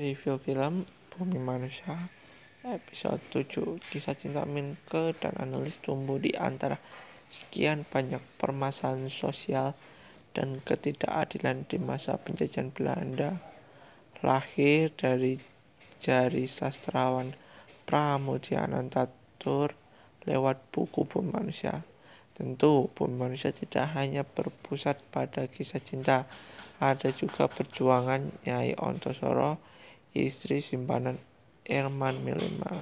Review film Bumi Manusia Episode 7 Kisah cinta Minke dan analis tumbuh di antara sekian banyak permasalahan sosial dan ketidakadilan di masa penjajahan Belanda. Lahir dari jari sastrawan Pramudia Anantatur lewat buku Bumi Manusia. Tentu Bumi Manusia tidak hanya berpusat pada kisah cinta ada juga perjuangan Nyai Ontosoro istri simpanan Irman Milima.